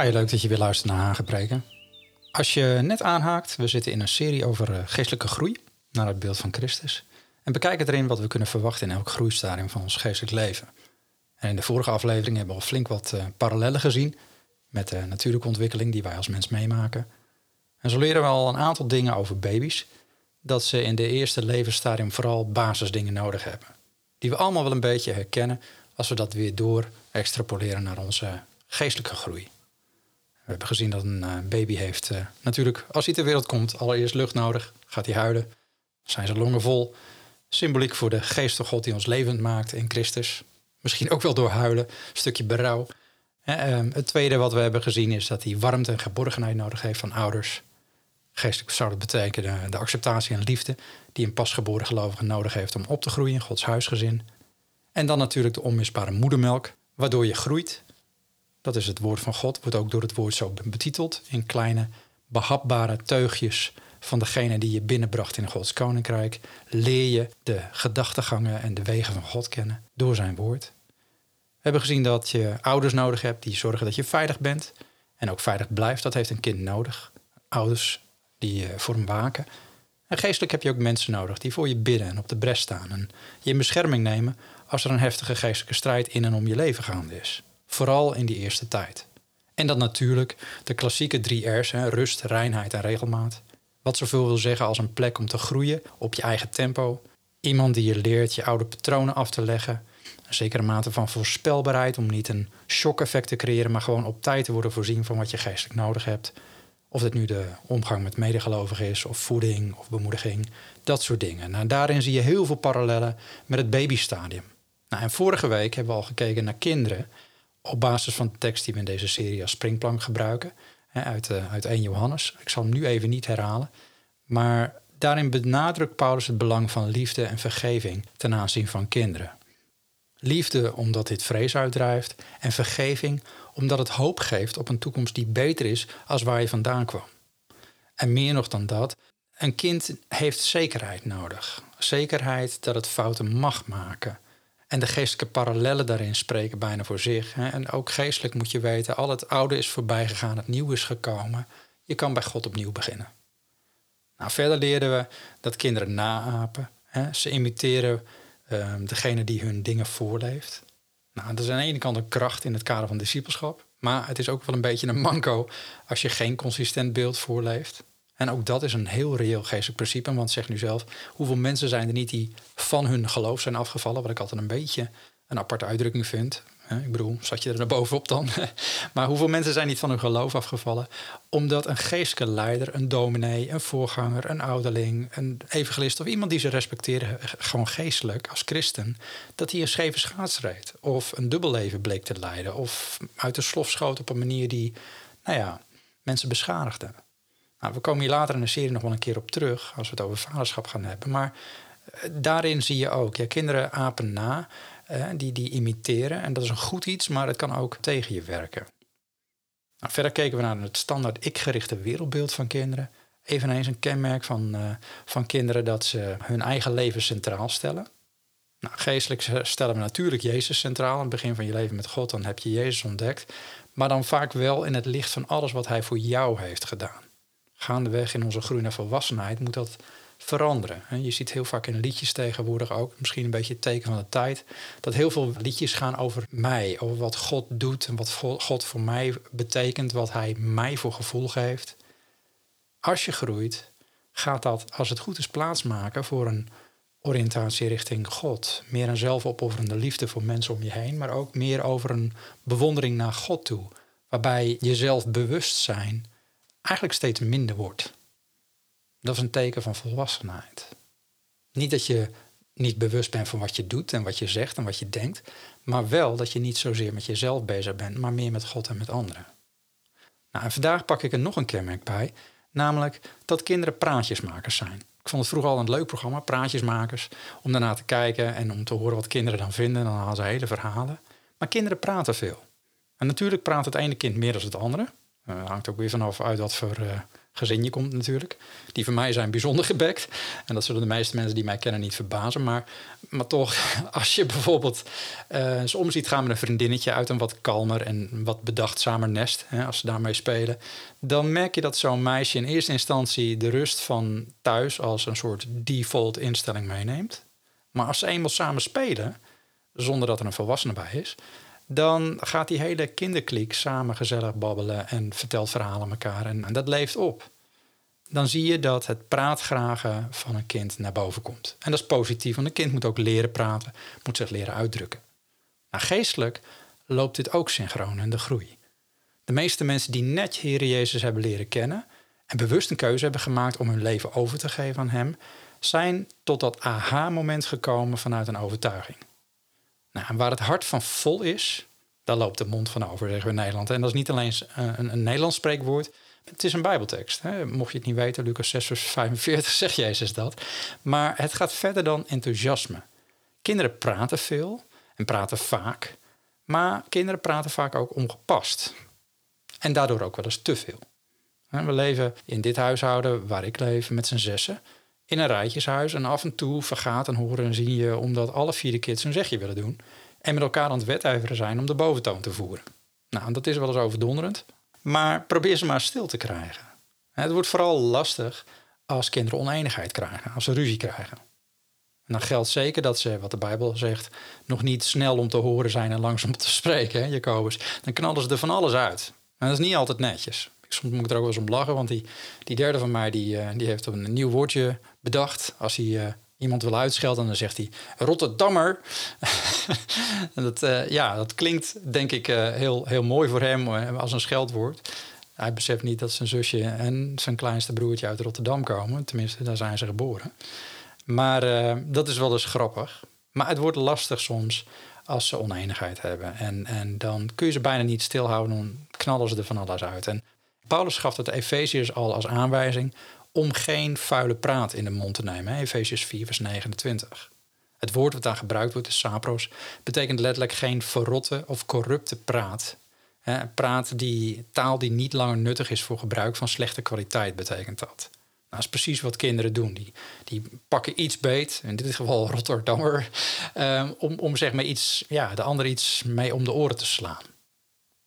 Hi, leuk dat je weer luistert naar Hagepreken. Als je net aanhaakt, we zitten in een serie over eh, geestelijke groei naar het beeld van Christus. En bekijken erin wat we kunnen verwachten in elk groeistadium van ons geestelijk leven. En in de vorige aflevering hebben we al flink wat uh, parallellen gezien met de natuurlijke ontwikkeling die wij als mens meemaken. En zo leren we al een aantal dingen over baby's, dat ze in de eerste levensstadium vooral basisdingen nodig hebben. Die we allemaal wel een beetje herkennen als we dat weer door extrapoleren naar onze geestelijke groei. We hebben gezien dat een uh, baby heeft uh, natuurlijk, als hij ter wereld komt, allereerst lucht nodig. Gaat hij huilen, zijn zijn longen vol. Symboliek voor de geest van God die ons levend maakt in Christus. Misschien ook wel door huilen, een stukje berouw. Uh, het tweede wat we hebben gezien is dat hij warmte en geborgenheid nodig heeft van ouders. Geestelijk zou dat betekenen de acceptatie en liefde die een pasgeboren gelovige nodig heeft om op te groeien in Gods huisgezin. En dan natuurlijk de onmisbare moedermelk, waardoor je groeit dat is het woord van God, wordt ook door het woord zo betiteld. In kleine, behapbare teugjes van degene die je binnenbracht in Gods koninkrijk. Leer je de gedachtegangen en de wegen van God kennen door zijn woord. We hebben gezien dat je ouders nodig hebt die zorgen dat je veilig bent en ook veilig blijft. Dat heeft een kind nodig. Ouders die voor hem waken. En geestelijk heb je ook mensen nodig die voor je bidden en op de bres staan en je in bescherming nemen als er een heftige geestelijke strijd in en om je leven gaande is. Vooral in die eerste tijd. En dan natuurlijk de klassieke drie R's: hè, rust, reinheid en regelmaat. Wat zoveel wil zeggen als een plek om te groeien op je eigen tempo. Iemand die je leert je oude patronen af te leggen. Een zekere mate van voorspelbaarheid om niet een shock-effect te creëren, maar gewoon op tijd te worden voorzien van wat je geestelijk nodig hebt. Of dit nu de omgang met medegelovigen is, of voeding of bemoediging, dat soort dingen. Nou, daarin zie je heel veel parallellen met het babystadium. Nou, en vorige week hebben we al gekeken naar kinderen op basis van de tekst die we in deze serie als springplank gebruiken, uit, uh, uit 1 Johannes. Ik zal hem nu even niet herhalen. Maar daarin benadrukt Paulus het belang van liefde en vergeving ten aanzien van kinderen. Liefde omdat dit vrees uitdrijft en vergeving omdat het hoop geeft op een toekomst die beter is als waar je vandaan kwam. En meer nog dan dat, een kind heeft zekerheid nodig. Zekerheid dat het fouten mag maken. En de geestelijke parallellen daarin spreken bijna voor zich. Hè. En ook geestelijk moet je weten, al het oude is voorbij gegaan, het nieuwe is gekomen. Je kan bij God opnieuw beginnen. Nou, verder leerden we dat kinderen naapen. Hè. Ze imiteren um, degene die hun dingen voorleeft. Nou, dat is aan de ene kant een kracht in het kader van discipelschap. Maar het is ook wel een beetje een manco als je geen consistent beeld voorleeft. En ook dat is een heel reëel geestelijk principe. Want zeg nu zelf, hoeveel mensen zijn er niet die van hun geloof zijn afgevallen? Wat ik altijd een beetje een aparte uitdrukking vind. Ik bedoel, zat je er naar bovenop dan? maar hoeveel mensen zijn niet van hun geloof afgevallen? Omdat een geestelijke leider, een dominee, een voorganger, een ouderling, een evangelist of iemand die ze respecteren, gewoon geestelijk als christen, dat hij een scheve schaats reed. Of een dubbelleven bleek te leiden. Of uit de slof schoot op een manier die, nou ja, mensen beschadigde. Nou, we komen hier later in de serie nog wel een keer op terug, als we het over vaderschap gaan hebben. Maar eh, daarin zie je ook, ja, kinderen apen na, eh, die, die imiteren. En dat is een goed iets, maar het kan ook tegen je werken. Nou, verder keken we naar het standaard ik-gerichte wereldbeeld van kinderen. Eveneens een kenmerk van, uh, van kinderen dat ze hun eigen leven centraal stellen. Nou, geestelijk stellen we natuurlijk Jezus centraal. Aan het begin van je leven met God, dan heb je Jezus ontdekt. Maar dan vaak wel in het licht van alles wat Hij voor jou heeft gedaan gaandeweg in onze groei naar volwassenheid moet dat veranderen. Je ziet heel vaak in liedjes tegenwoordig ook, misschien een beetje het teken van de tijd, dat heel veel liedjes gaan over mij, over wat God doet en wat God voor mij betekent, wat Hij mij voor gevoel geeft. Als je groeit, gaat dat, als het goed is, plaatsmaken voor een oriëntatie richting God. Meer een zelfopofferende liefde voor mensen om je heen, maar ook meer over een bewondering naar God toe. Waarbij jezelf bewust zijn eigenlijk steeds minder wordt. Dat is een teken van volwassenheid. Niet dat je niet bewust bent van wat je doet en wat je zegt en wat je denkt, maar wel dat je niet zozeer met jezelf bezig bent, maar meer met God en met anderen. Nou, vandaag pak ik er nog een kenmerk bij, namelijk dat kinderen praatjesmakers zijn. Ik vond het vroeger al een leuk programma, Praatjesmakers, om daarna te kijken en om te horen wat kinderen dan vinden. Dan hadden ze hele verhalen. Maar kinderen praten veel. En natuurlijk praat het ene kind meer dan het andere. Uh, hangt ook weer vanaf uit wat voor uh, gezin je komt natuurlijk. Die van mij zijn bijzonder gebekt. En dat zullen de meeste mensen die mij kennen niet verbazen. Maar, maar toch, als je bijvoorbeeld uh, eens om ziet gaan met een vriendinnetje uit een wat kalmer en wat bedachtzamer nest, hè, als ze daarmee spelen, dan merk je dat zo'n meisje in eerste instantie de rust van thuis als een soort default instelling meeneemt. Maar als ze eenmaal samen spelen, zonder dat er een volwassene bij is, dan gaat die hele kinderkliek samen gezellig babbelen en vertelt verhalen elkaar. En, en, dat leeft op. Dan zie je dat het praatgragen van een kind naar boven komt. En dat is positief, want een kind moet ook leren praten, moet zich leren uitdrukken. Nou, geestelijk loopt dit ook synchroon in de groei. De meeste mensen die net Heer Jezus hebben leren kennen en bewust een keuze hebben gemaakt om hun leven over te geven aan Hem, zijn tot dat aha-moment gekomen vanuit een overtuiging. Nou, waar het hart van vol is, daar loopt de mond van over, zeggen we in Nederland. En dat is niet alleen een, een Nederlands spreekwoord, het is een Bijbeltekst. Hè? Mocht je het niet weten, Lucas 6, vers 45 zegt Jezus dat. Maar het gaat verder dan enthousiasme. Kinderen praten veel en praten vaak, maar kinderen praten vaak ook ongepast. En daardoor ook wel eens te veel. We leven in dit huishouden waar ik leef met z'n zessen in een rijtjeshuis. En af en toe vergaat en horen en zien je omdat alle vier de kids een zegje willen doen. En met elkaar aan het wedijveren zijn om de boventoon te voeren. Nou, dat is wel eens overdonderend. Maar probeer ze maar stil te krijgen. Het wordt vooral lastig als kinderen oneenigheid krijgen, als ze ruzie krijgen. En dan geldt zeker dat ze, wat de Bijbel zegt, nog niet snel om te horen zijn en langzaam te spreken, hè, Jacobus. Dan knallen ze er van alles uit. En dat is niet altijd netjes. Soms moet ik er ook wel eens om lachen, want die, die derde van mij die, uh, die heeft een nieuw woordje bedacht. Als hij uh, iemand wil uitschelden, dan zegt hij Rotterdammer. en dat, uh, ja, dat klinkt denk ik heel, heel mooi voor hem als een scheldwoord. Hij beseft niet dat zijn zusje en zijn kleinste broertje uit Rotterdam komen. Tenminste, daar zijn ze geboren. Maar dat is wel eens grappig. Maar het wordt lastig soms als ze oneenigheid hebben. En, en dan kun je ze bijna niet stilhouden, dan knallen ze er van alles uit. En Paulus gaf het Efeziërs al als aanwijzing om geen vuile praat in de mond te nemen. Efeziërs 4, vers 29. Het woord wat daar gebruikt wordt, is sapros, betekent letterlijk geen verrotte of corrupte praat. praat die, taal die niet langer nuttig is voor gebruik van slechte kwaliteit, betekent dat. Nou, dat is precies wat kinderen doen. Die, die pakken iets beet, in dit geval Rotterdammer, um, om, om zeg maar iets, ja, de ander iets mee om de oren te slaan.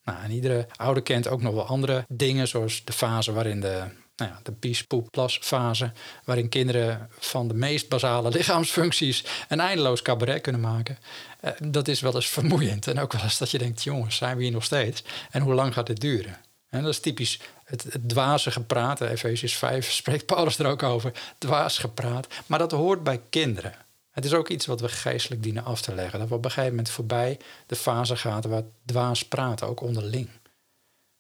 Nou, en iedere ouder kent ook nog wel andere dingen, zoals de fase waarin de, nou ja, de fase, waarin kinderen van de meest basale lichaamsfuncties een eindeloos cabaret kunnen maken. Uh, dat is wel eens vermoeiend. En ook wel eens dat je denkt, jongens, zijn we hier nog steeds? En hoe lang gaat dit duren? En dat is typisch het, het dwaze gepraat. Efesius 5 spreekt Paulus er ook over. Dwaas gepraat. Maar dat hoort bij kinderen. Het is ook iets wat we geestelijk dienen af te leggen. Dat we op een gegeven moment voorbij de fase gaan waar dwaas praten, ook onderling.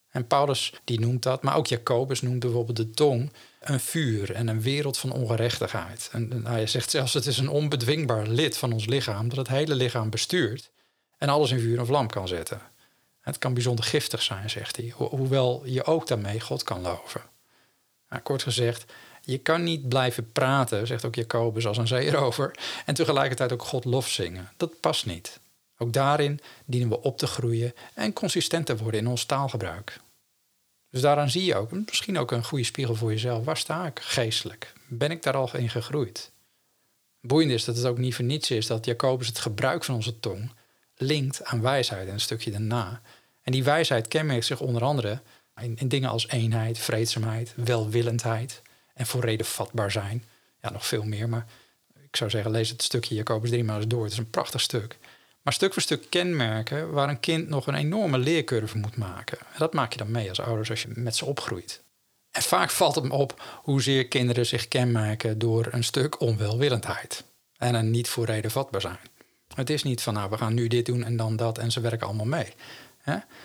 En Paulus die noemt dat, maar ook Jacobus noemt bijvoorbeeld de tong een vuur en een wereld van ongerechtigheid. En, hij zegt zelfs het is een onbedwingbaar lid van ons lichaam dat het hele lichaam bestuurt en alles in vuur en vlam kan zetten. Het kan bijzonder giftig zijn, zegt hij, hoewel je ook daarmee God kan loven. Nou, kort gezegd, je kan niet blijven praten, zegt ook Jacobus als een zeerover, en tegelijkertijd ook God lof zingen. Dat past niet. Ook daarin dienen we op te groeien en consistent te worden in ons taalgebruik. Dus daaraan zie je ook, misschien ook een goede spiegel voor jezelf. Waar sta ik geestelijk? Ben ik daar al in gegroeid? Boeiend is dat het ook niet voor niets is dat Jacobus het gebruik van onze tong linkt aan wijsheid en een stukje daarna. En die wijsheid kenmerkt zich onder andere in, in dingen als eenheid, vreedzaamheid, welwillendheid, en voor reden vatbaar zijn. Ja, nog veel meer, maar ik zou zeggen, lees het stukje Jacobus 3 maar eens door. Het is een prachtig stuk. Maar stuk voor stuk kenmerken waar een kind nog een enorme leercurve moet maken. En dat maak je dan mee als ouders als je met ze opgroeit. En vaak valt het me op hoezeer kinderen zich kenmerken door een stuk onwelwillendheid. En een niet voor reden vatbaar zijn. Het is niet van, nou, we gaan nu dit doen en dan dat en ze werken allemaal mee.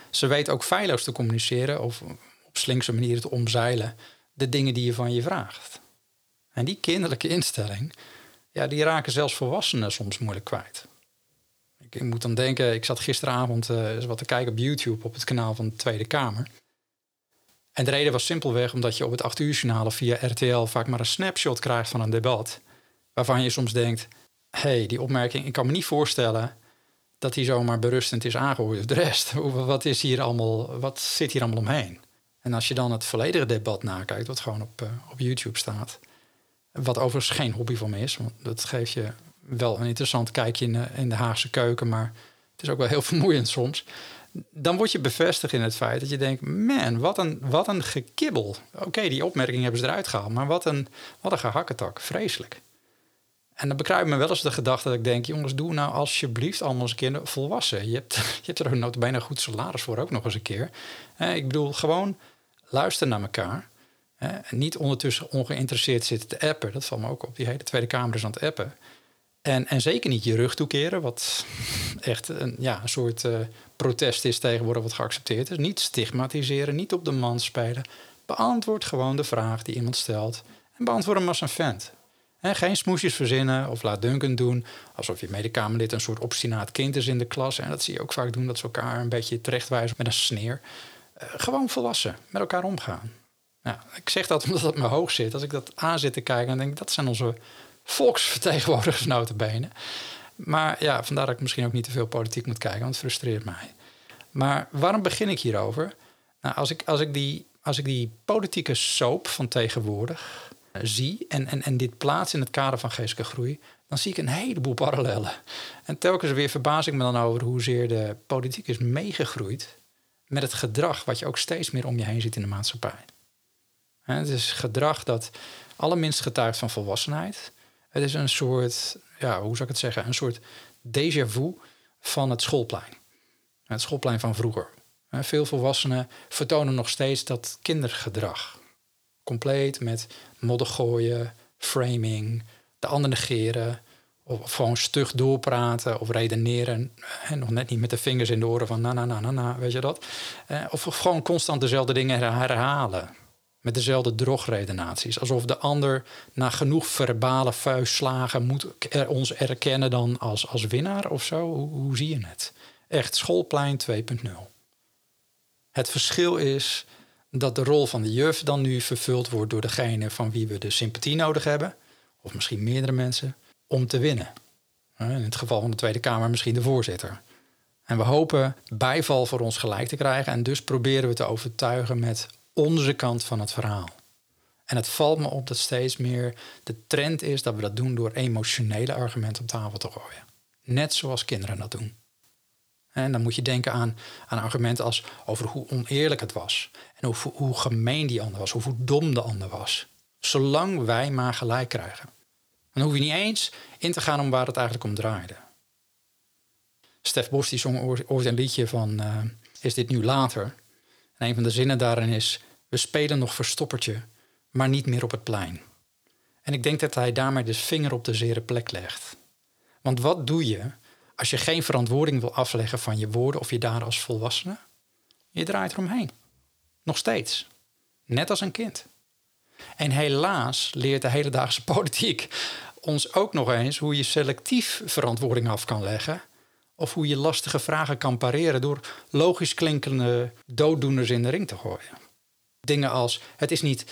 Ze weten ook feilloos te communiceren of op slinkse manieren te omzeilen de dingen die je van je vraagt. En die kinderlijke instelling, ja, die raken zelfs volwassenen soms moeilijk kwijt. Ik, moet dan denken, ik zat gisteravond eens wat te kijken op YouTube op het kanaal van de Tweede Kamer. En de reden was simpelweg omdat je op het 8 uur via RTL vaak maar een snapshot krijgt van een debat. Waarvan je soms denkt, hey, die opmerking, ik kan me niet voorstellen dat die zomaar berustend is aangehoord. Of de rest, wat, is hier allemaal, wat zit hier allemaal omheen? En als je dan het volledige debat nakijkt, wat gewoon op, uh, op YouTube staat. Wat overigens geen hobby van me is, want dat geeft je wel een interessant kijkje in de, in de Haagse keuken. Maar het is ook wel heel vermoeiend soms. Dan word je bevestigd in het feit dat je denkt: man, wat een, wat een gekibbel. Oké, die opmerking hebben ze eruit gehaald, maar wat een, wat een gehakketak. Vreselijk. En dan bekruipt me wel eens de gedachte dat ik denk... jongens, doe nou alsjeblieft allemaal eens een keer volwassen. Je hebt, je hebt er ook bijna goed salaris voor ook nog eens een keer. Ik bedoel, gewoon luister naar elkaar. Eh, niet ondertussen ongeïnteresseerd zitten te appen. Dat valt me ook op. Die hele Tweede Kamer is aan het appen. En, en zeker niet je rug toekeren, wat echt een, ja, een soort uh, protest is tegenwoordig wat geaccepteerd is. Niet stigmatiseren, niet op de man spelen. Beantwoord gewoon de vraag die iemand stelt. En beantwoord hem als een vent geen smoesjes verzinnen of laat Duncan doen. Alsof je medekamerlid een soort obstinaat kind is in de klas. En dat zie je ook vaak doen, dat ze elkaar een beetje terechtwijzen met een sneer. Uh, gewoon volwassen, met elkaar omgaan. Ik zeg dat omdat het me hoog zit. Als ik dat aan zit te kijken, dan denk ik, dat zijn onze volksvertegenwoordigers notabene. Maar ja, vandaar dat ik misschien ook niet te veel politiek moet kijken, want het frustreert mij. Maar waarom begin ik hierover? Nou, als ik, als ik, die, als ik die politieke soap van tegenwoordig zie en, en, en dit plaats in het kader van geestelijke groei, dan zie ik een heleboel parallellen. En telkens weer verbaas ik me dan over hoezeer de politiek is meegegroeid met het gedrag wat je ook steeds meer om je heen ziet in de maatschappij. Het is gedrag dat allerminst getuigt van volwassenheid. Het is een soort, ja, hoe zou ik het zeggen, een soort déjà vu van het schoolplein. Het schoolplein van vroeger. Veel volwassenen vertonen nog steeds dat kindergedrag compleet met modder gooien, framing, de ander negeren. Of, gewoon stug doorpraten of redeneren. En nog net niet met de vingers in de oren van na, na, na, na, na, weet je dat? Of gewoon constant dezelfde dingen herhalen. Met dezelfde drogredenaties. Alsof de ander na genoeg verbale vuistslagen moet ons erkennen dan als, als winnaar of zo. Hoe, hoe zie je het? Echt schoolplein 2.0. Het verschil is dat de rol van de juf dan nu vervuld wordt door degene van wie we de sympathie nodig hebben, of misschien meerdere mensen, om te winnen. In het geval van de Tweede Kamer misschien de voorzitter. En we hopen bijval voor ons gelijk te krijgen en dus proberen we te overtuigen met onze kant van het verhaal. En het valt me op dat steeds meer de trend is dat we dat doen door emotionele argumenten op tafel te gooien. Net zoals kinderen dat doen. En dan moet je denken aan, aan argumenten als over hoe oneerlijk het was. En hoe, hoe gemeen die ander was, of hoe dom de ander was. Zolang wij maar gelijk krijgen. Dan hoef je niet eens in te gaan om waar het eigenlijk om draaide. Stef Bos die zong ooit een liedje van uh, Is dit nu later? En een van de zinnen daarin is... We spelen nog verstoppertje, maar niet meer op het plein. En ik denk dat hij daarmee de vinger op de zere plek legt. Want wat doe je als je geen verantwoording wil afleggen van je woorden of je daden als volwassene? Je draait eromheen. Nog steeds. Net als een kind. En helaas leert de hedendaagse politiek ons ook nog eens hoe je selectief verantwoording af kan leggen. Of hoe je lastige vragen kan pareren door logisch klinkende dooddoeners in de ring te gooien. Dingen als: het is niet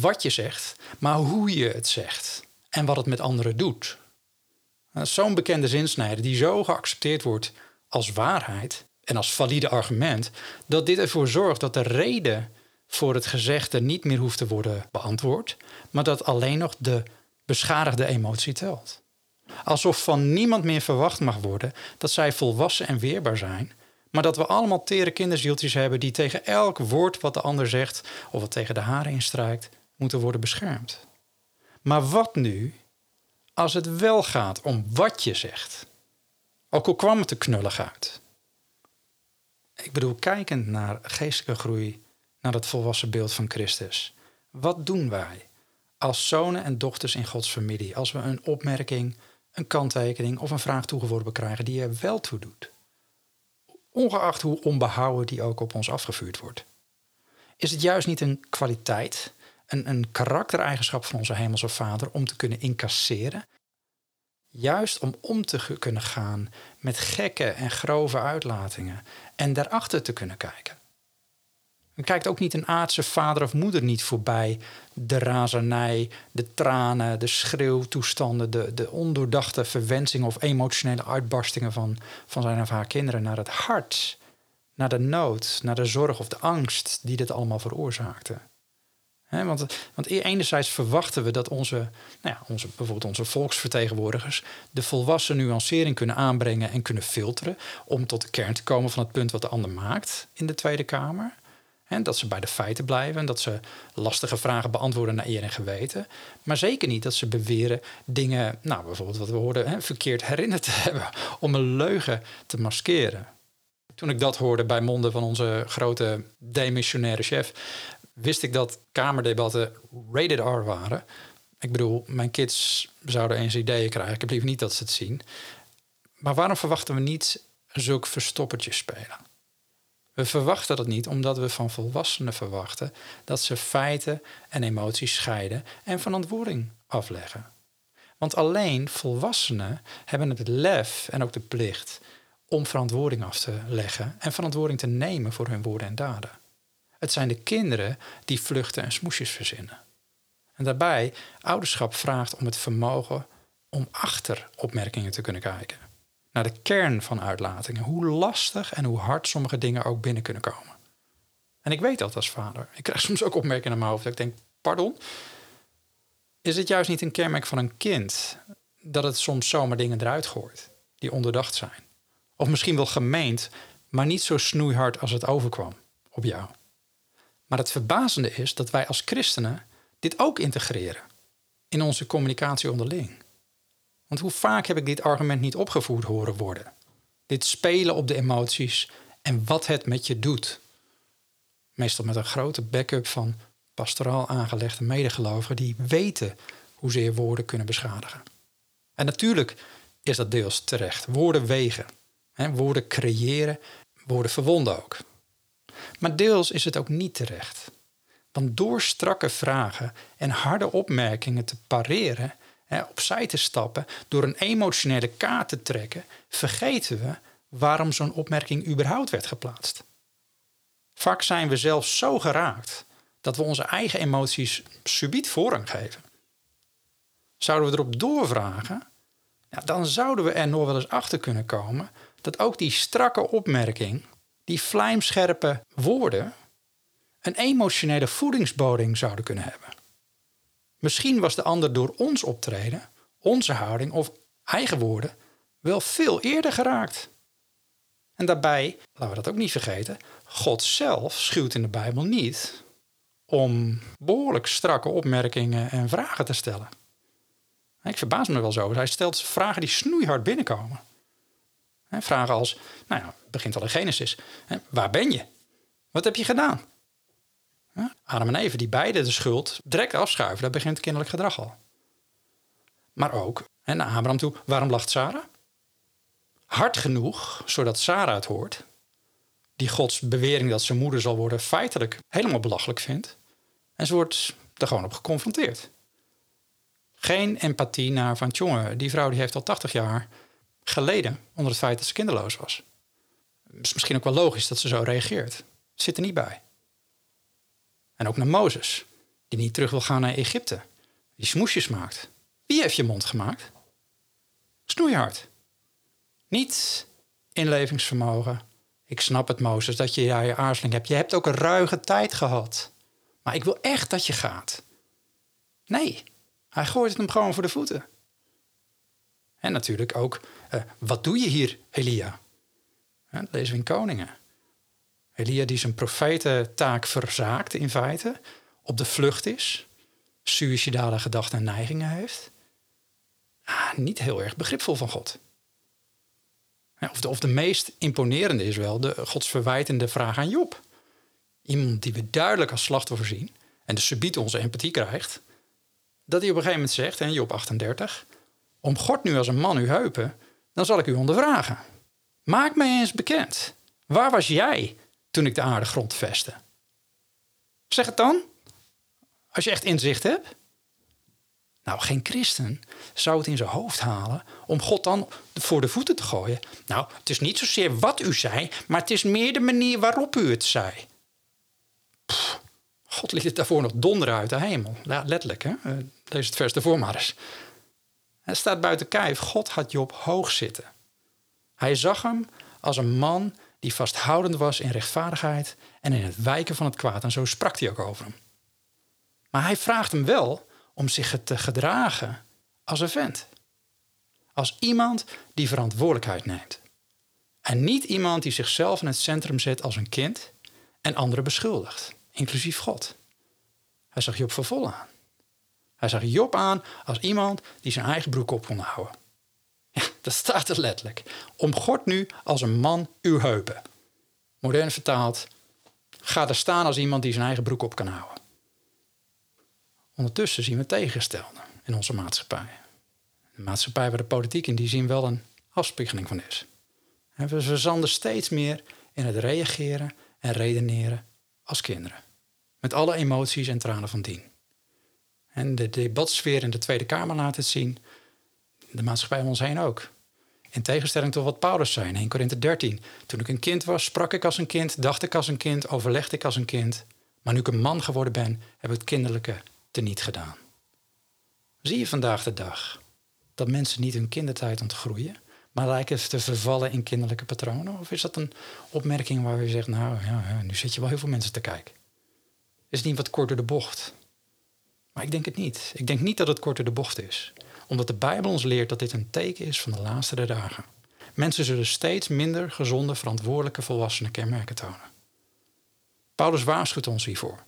wat je zegt, maar hoe je het zegt en wat het met anderen doet. Zo'n bekende zinsnijder die zo geaccepteerd wordt als waarheid, en als valide argument dat dit ervoor zorgt dat de reden voor het gezegde niet meer hoeft te worden beantwoord, maar dat alleen nog de beschadigde emotie telt. Alsof van niemand meer verwacht mag worden dat zij volwassen en weerbaar zijn, maar dat we allemaal tere kinderzieltjes hebben die tegen elk woord wat de ander zegt of wat tegen de haren instrijkt, moeten worden beschermd. Maar wat nu als het wel gaat om wat je zegt? Ook al kwam het er knullig uit. Ik bedoel, kijkend naar geestelijke groei, naar het volwassen beeld van Christus. Wat doen wij als zonen en dochters in Gods familie als we een opmerking, een kanttekening of een vraag toegeworpen krijgen die er wel toe doet? Ongeacht hoe onbehouden die ook op ons afgevuurd wordt. Is het juist niet een kwaliteit, een, een karaktereigenschap van onze Hemelse Vader om te kunnen incasseren Juist om om te kunnen gaan met gekke en grove uitlatingen en daarachter te kunnen kijken. Kijkt ook niet een aardse vader of moeder niet voorbij de razernij, de tranen, de schreeuwtoestanden, de, de ondoordachte verwensingen of emotionele uitbarstingen van, van zijn of haar kinderen naar het hart, naar de nood, naar de zorg of de angst die dit allemaal veroorzaakte. Want, want e- enerzijds verwachten we dat onze, nou ja, onze, bijvoorbeeld onze volksvertegenwoordigers de volwassen nuancering kunnen aanbrengen en kunnen filteren om tot de kern te komen van het punt wat de ander maakt in de Tweede Kamer. En dat ze bij de feiten blijven en dat ze lastige vragen beantwoorden naar eer en geweten. Maar zeker niet dat ze beweren dingen, nou bijvoorbeeld wat we hoorden, hè, verkeerd herinnerd te hebben om een leugen te maskeren. Toen ik dat hoorde bij monden van onze grote demissionaire chef, wist ik dat kamerdebatten rated R waren. Ik bedoel, mijn kids zouden eens ideeën krijgen. Ik heb liever niet dat ze het zien. Maar waarom verwachten we niet zulke verstoppertjes spelen? We verwachten dat niet omdat we van volwassenen verwachten dat ze feiten en emoties scheiden en verantwoording afleggen. Want alleen volwassenen hebben het lef en ook de plicht om verantwoording af te leggen en verantwoording te nemen voor hun woorden en daden. Het zijn de kinderen die vluchten en smoesjes verzinnen. En daarbij, ouderschap vraagt om het vermogen om achter opmerkingen te kunnen kijken. Naar de kern van uitlatingen. Hoe lastig en hoe hard sommige dingen ook binnen kunnen komen. En ik weet dat als vader. Ik krijg soms ook opmerkingen naar mijn hoofd. Dat ik denk, pardon? Is het juist niet een kenmerk van een kind... dat het soms zomaar dingen eruit gooit die onderdacht zijn? Of misschien wel gemeend, maar niet zo snoeihard als het overkwam op jou. Maar het verbazende is dat wij als christenen dit ook integreren in onze communicatie onderling. Want hoe vaak heb ik dit argument niet opgevoerd horen worden? Dit spelen op de emoties en wat het met je doet. Meestal met een grote backup van pastoraal aangelegde medegelovigen die weten hoezeer woorden kunnen beschadigen. En natuurlijk is dat deels terecht. Woorden wegen. Hè, woorden creëren, woorden verwonden ook. Maar deels is het ook niet terecht. Want door strakke vragen en harde opmerkingen te pareren, opzij te stappen, door een emotionele kaart te trekken, vergeten we waarom zo'n opmerking überhaupt werd geplaatst. Vaak zijn we zelfs zo geraakt dat we onze eigen emoties subiet voorrang geven. Zouden we erop doorvragen, ja, dan zouden we er nog wel eens achter kunnen komen dat ook die strakke opmerking, die vlijmscherpe woorden, een emotionele voedingsboding zouden kunnen hebben. Misschien was de ander door ons optreden, onze houding of eigen woorden wel veel eerder geraakt. En daarbij, laten we dat ook niet vergeten, God zelf schuwt in de Bijbel niet om behoorlijk strakke opmerkingen en vragen te stellen. Ik verbaas me wel zo. Hij stelt vragen die snoeihard binnenkomen. Vragen als, nou ja, het begint al in Genesis. Waar ben je? Wat heb je gedaan? Adam en Eve, die beide de schuld direct afschuiven. Daar begint kinderlijk gedrag al. Maar ook naar Abraham toe, waarom lacht Sarah? Hard genoeg, zodat Sarah het hoort. Die Gods bewering dat zijn moeder zal worden feitelijk helemaal belachelijk vindt. En ze wordt er gewoon op geconfronteerd. Geen empathie naar van, jongen, die vrouw die heeft al 80 jaar geleden onder het feit dat ze kinderloos was. Het is misschien ook wel logisch dat ze zo reageert. Zit er niet bij. En ook naar Mozes, die niet terug wil gaan naar Egypte. Die smoesjes maakt. Wie heeft je mond gemaakt? Snoeihard. Niet inlevingsvermogen. Ik snap het, Mozes, dat je ja, je aarzeling hebt. Je hebt ook een ruige tijd gehad. Maar ik wil echt dat je gaat. Nee, hij gooit het hem gewoon voor de voeten. En natuurlijk ook, uh, wat doe je hier, Elia? Dat lezen we in Koningen. Elia die zijn profetentaak verzaakt in feite, op de vlucht is, suïcidale gedachten en neigingen heeft. Ah, niet heel erg begripvol van God. Of de, of de meest imponerende is wel de godsverwijtende vraag aan Job. Iemand die we duidelijk als slachtoffer zien en dus subiet onze empathie krijgt. Dat hij op een gegeven moment zegt, in Job 38, om God nu als een man uw heupen, dan zal ik u ondervragen. Maak mij eens bekend. Waar was jij toen ik de aarde grond vestte? Zeg het dan, als je echt inzicht hebt. Nou, geen christen zou het in zijn hoofd halen om God dan voor de voeten te gooien. Nou, het is niet zozeer wat u zei, maar het is meer de manier waarop u het zei. God liet het daarvoor nog donderen uit de hemel. Ja, letterlijk, hè? Uh, lees het vers ervoor maar eens. Het staat buiten kijf. God had Job hoog zitten. Hij zag hem als een man die vasthoudend was in rechtvaardigheid en in het wijken van het kwaad. En zo sprak hij ook over hem. Maar hij vraagt hem wel om zich te gedragen als een vent. Als iemand die verantwoordelijkheid neemt. En niet iemand die zichzelf in het centrum zet als een kind en anderen beschuldigt, inclusief God. Hij zag Job voor aan. Hij zag Job aan als iemand die zijn eigen broek op kon houden. Ja, dat staat er letterlijk. Omgord nu als een man uw heupen. Modern vertaald, ga er staan als iemand die zijn eigen broek op kan houden. Ondertussen zien we tegenstelden in onze maatschappij. Een maatschappij waar de politiek in die zin wel een afspiegeling van is. We verzanden steeds meer in het reageren en redeneren als kinderen. Met alle emoties en tranen van dien. En de debatsfeer in de Tweede Kamer laat het zien. De maatschappij om ons heen ook. In tegenstelling tot wat Paulus zei in 1 Korinthe 13. Toen ik een kind was, sprak ik als een kind, dacht ik als een kind, overlegde ik als een kind. Maar nu ik een man geworden ben, heb ik het kinderlijke teniet gedaan. Zie je vandaag de dag dat mensen niet hun kindertijd ontgroeien, maar lijken te vervallen in kinderlijke patronen? Of is dat een opmerking waar je zegt, nou ja, nu zit je wel heel veel mensen te kijken? Is het niet wat korter de bocht? Maar ik denk het niet. Ik denk niet dat het korter de bocht is. Omdat de Bijbel ons leert dat dit een teken is van de laatste dagen. Mensen zullen steeds minder gezonde, verantwoordelijke volwassenen kenmerken tonen. Paulus waarschuwt ons hiervoor.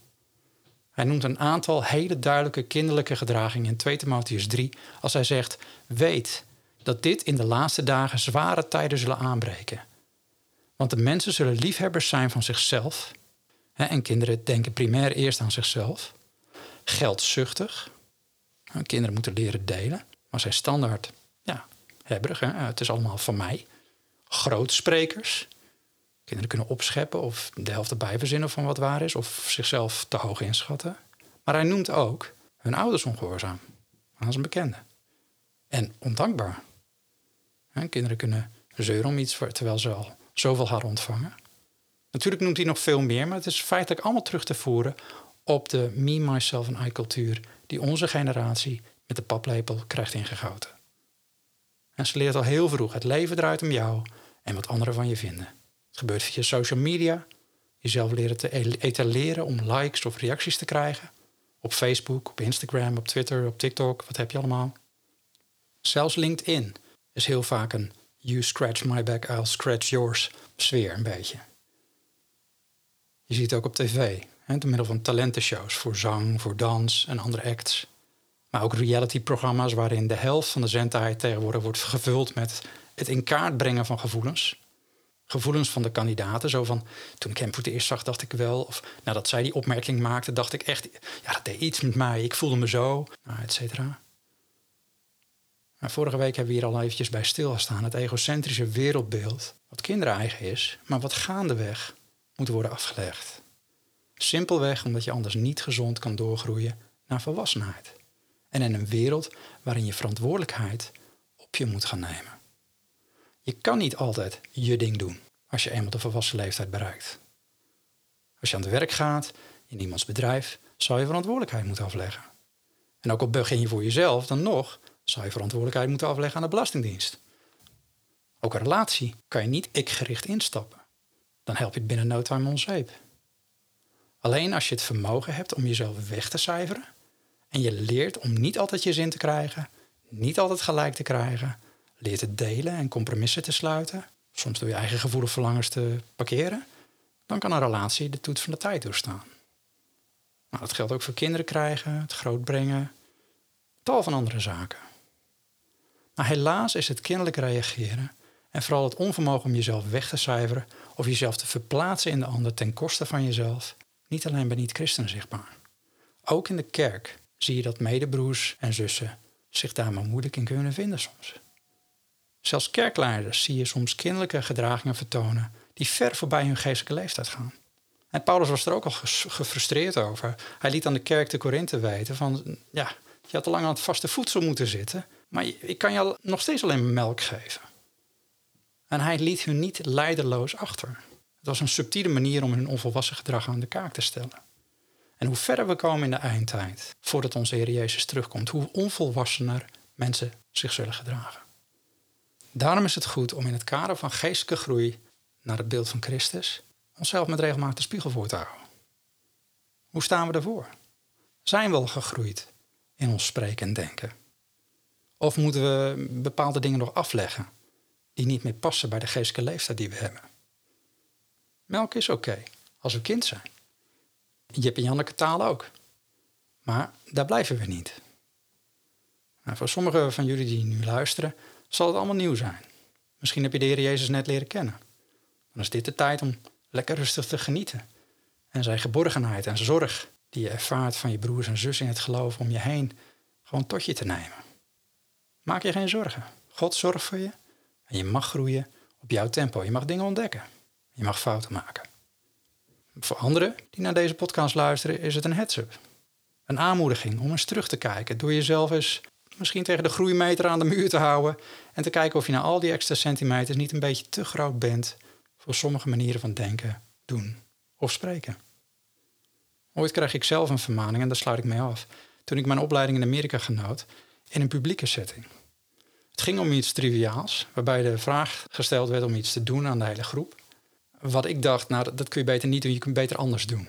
Hij noemt een aantal hele duidelijke kinderlijke gedragingen in 2 Timotheus 3 als hij zegt: Weet dat dit in de laatste dagen zware tijden zullen aanbreken. Want de mensen zullen liefhebbers zijn van zichzelf. En kinderen denken primair eerst aan zichzelf. Geldzuchtig. Kinderen moeten leren delen, maar zijn standaard ja, hebberig. Hè? Het is allemaal van mij. Grootsprekers. Kinderen kunnen opscheppen of de helft erbij verzinnen van wat waar is, of zichzelf te hoog inschatten. Maar hij noemt ook hun ouders ongehoorzaam aan zijn bekende. En ondankbaar. kinderen kunnen zeuren om iets terwijl ze al zoveel hadden ontvangen. Natuurlijk noemt hij nog veel meer, maar het is feitelijk allemaal terug te voeren op de me, myself en I cultuur die onze generatie met de paplepel krijgt ingegoten. En ze leert al heel vroeg, het leven draait om jou en wat anderen van je vinden. Het gebeurt via social media. Jezelf leren te etaleren om likes of reacties te krijgen. Op Facebook, op Instagram, op Twitter, op TikTok, wat heb je allemaal? Zelfs LinkedIn is heel vaak een you scratch my back, I'll scratch yours sfeer een beetje. Je ziet het ook op tv, door middel van talentenshows voor zang, voor dans en andere acts. Maar ook reality-programma's waarin de helft van de zendtijd tegenwoordig wordt gevuld met het in kaart brengen van gevoelens gevoelens van de kandidaten. Zo van, toen ik hem voor eerst zag, dacht ik wel... of nadat zij die opmerking maakte, dacht ik echt... ja, dat deed iets met mij, ik voelde me zo, nou, et cetera. Vorige week hebben we hier al eventjes bij stilgestaan. Het egocentrische wereldbeeld, wat kinderen eigen is... maar wat gaandeweg moet worden afgelegd. Simpelweg omdat je anders niet gezond kan doorgroeien naar volwassenheid. En in een wereld waarin je verantwoordelijkheid op je moet gaan nemen. Je kan niet altijd je ding doen als je eenmaal de volwassen leeftijd bereikt. Als je aan het werk gaat, in iemands bedrijf, zou je verantwoordelijkheid moeten afleggen. En ook al begin je voor jezelf, dan nog zou je verantwoordelijkheid moeten afleggen aan de Belastingdienst. Ook een relatie kan je niet ik-gericht instappen. Dan help je het binnen no time onzeep. Alleen als je het vermogen hebt om jezelf weg te cijferen en je leert om niet altijd je zin te krijgen, niet altijd gelijk te krijgen, leert te delen en compromissen te sluiten, soms door je eigen gevoelige verlangens te parkeren, dan kan een relatie de toets van de tijd doorstaan. Nou, dat geldt ook voor kinderen krijgen, het grootbrengen, tal van andere zaken. Maar helaas is het kinderlijk reageren en vooral het onvermogen om jezelf weg te cijferen of jezelf te verplaatsen in de ander ten koste van jezelf niet alleen bij niet-christenen zichtbaar. Ook in de kerk zie je dat medebroers en zussen zich daar maar moeilijk in kunnen vinden soms. Zelfs kerkleiders zie je soms kinderlijke gedragingen vertonen die ver voorbij hun geestelijke leeftijd gaan. En Paulus was er ook al gefrustreerd over. Hij liet aan de kerk te Korinthe weten van, ja, Je had al lang aan het vaste voedsel moeten zitten, maar ik kan je nog steeds alleen melk geven. En hij liet hun niet leiderloos achter. Het was een subtiele manier om hun onvolwassen gedrag aan de kaak te stellen. En hoe verder we komen in de eindtijd, voordat onze Heer Jezus terugkomt, hoe onvolwassener mensen zich zullen gedragen. Daarom is het goed om in het kader van geestelijke groei naar het beeld van Christus onszelf met regelmaat de spiegel voor te houden. Hoe staan we ervoor? Zijn we al gegroeid in ons spreken en denken? Of moeten we bepaalde dingen nog afleggen die niet meer passen bij de geestelijke leeftijd die we hebben? Melk is oké als we kind zijn. Jip en Janneke taal ook. Maar daar blijven we niet. Nou, voor sommigen van jullie die nu luisteren, zal het allemaal nieuw zijn. Misschien heb je de Heer Jezus net leren kennen. Dan is dit de tijd om lekker rustig te genieten. En zijn geborgenheid en zorg die je ervaart van je broers en zussen in het geloof om je heen, gewoon tot je te nemen. Maak je geen zorgen. God zorgt voor je en je mag groeien op jouw tempo. Je mag dingen ontdekken. Je mag fouten maken. Voor anderen die naar deze podcast luisteren, is het een heads-up. Een aanmoediging om eens terug te kijken. Door jezelf eens misschien tegen de groeimeter aan de muur te houden. En te kijken of je na al die extra centimeters niet een beetje te groot bent voor sommige manieren van denken, doen of spreken. Ooit kreeg ik zelf een vermaning en daar sluit ik mee af. Toen ik mijn opleiding in Amerika genoot in een publieke setting. Het ging om iets triviaals, waarbij de vraag gesteld werd om iets te doen aan de hele groep. Wat ik dacht, nou dat kun je beter niet doen, je kunt beter anders doen.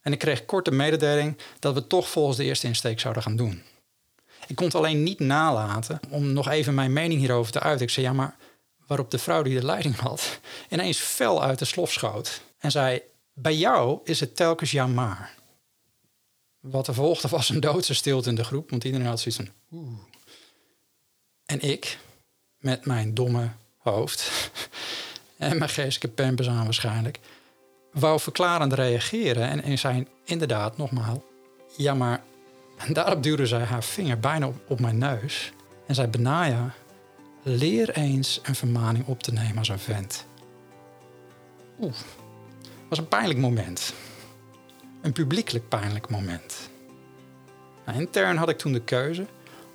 En ik kreeg korte mededeling dat we toch volgens de eerste insteek zouden gaan doen. Ik kon het alleen niet nalaten om nog even mijn mening hierover te uiten. Ik zei ja, maar waarop de vrouw die de leiding had ineens fel uit de slof schoot en zei: Bij jou is het telkens ja maar. Wat er volgde was een doodse stilte in de groep, want iedereen had zoiets van oeh. En ik, met mijn domme hoofd en mijn geestelijke pempers aan waarschijnlijk, wou verklarend reageren en, en zei inderdaad nogmaals, ja maar en daarop duwde zij haar vinger bijna op, op mijn neus en zei: Benaya, leer eens een vermaning op te nemen als een vent. Oeh, was een pijnlijk moment. Een publiekelijk pijnlijk moment. Nou, intern had ik toen de keuze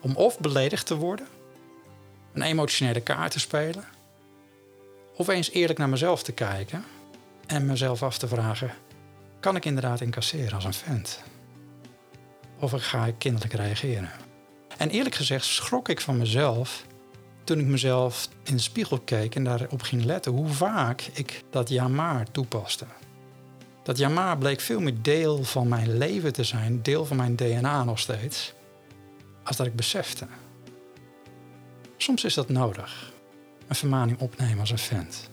om of beledigd te worden, een emotionele kaart te spelen, of eens eerlijk naar mezelf te kijken en mezelf af te vragen: kan ik inderdaad incasseren als een vent? of ga ik kinderlijk reageren? En eerlijk gezegd schrok ik van mezelf toen ik mezelf in de spiegel keek en daarop ging letten hoe vaak ik dat ja maar toepaste. Dat ja maar bleek veel meer deel van mijn leven te zijn, deel van mijn DNA nog steeds, als dat ik besefte. Soms is dat nodig, een vermaning opnemen als een vent.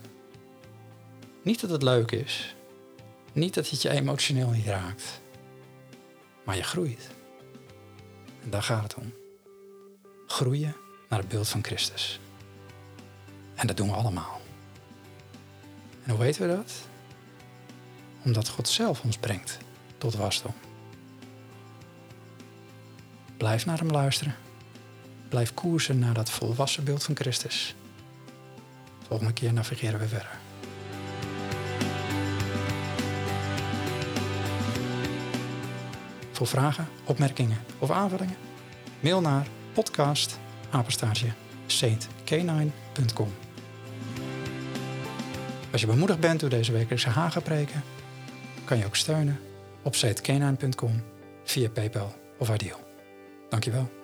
Niet dat het leuk is, niet dat het je emotioneel niet raakt, maar je groeit. En daar gaat het om. Groeien naar het beeld van Christus. En dat doen we allemaal. En hoe weten we dat? Omdat God zelf ons brengt tot wasdom. Blijf naar hem luisteren. Blijf koersen naar dat volwassen beeld van Christus. Volgende keer navigeren we verder. Voor vragen, opmerkingen of aanvullingen? Mail naar podcast Als je bemoedigd bent door deze wekelijkse hagepreken, kan je ook steunen op saintcanine.com via PayPal of Ideal. Dankjewel.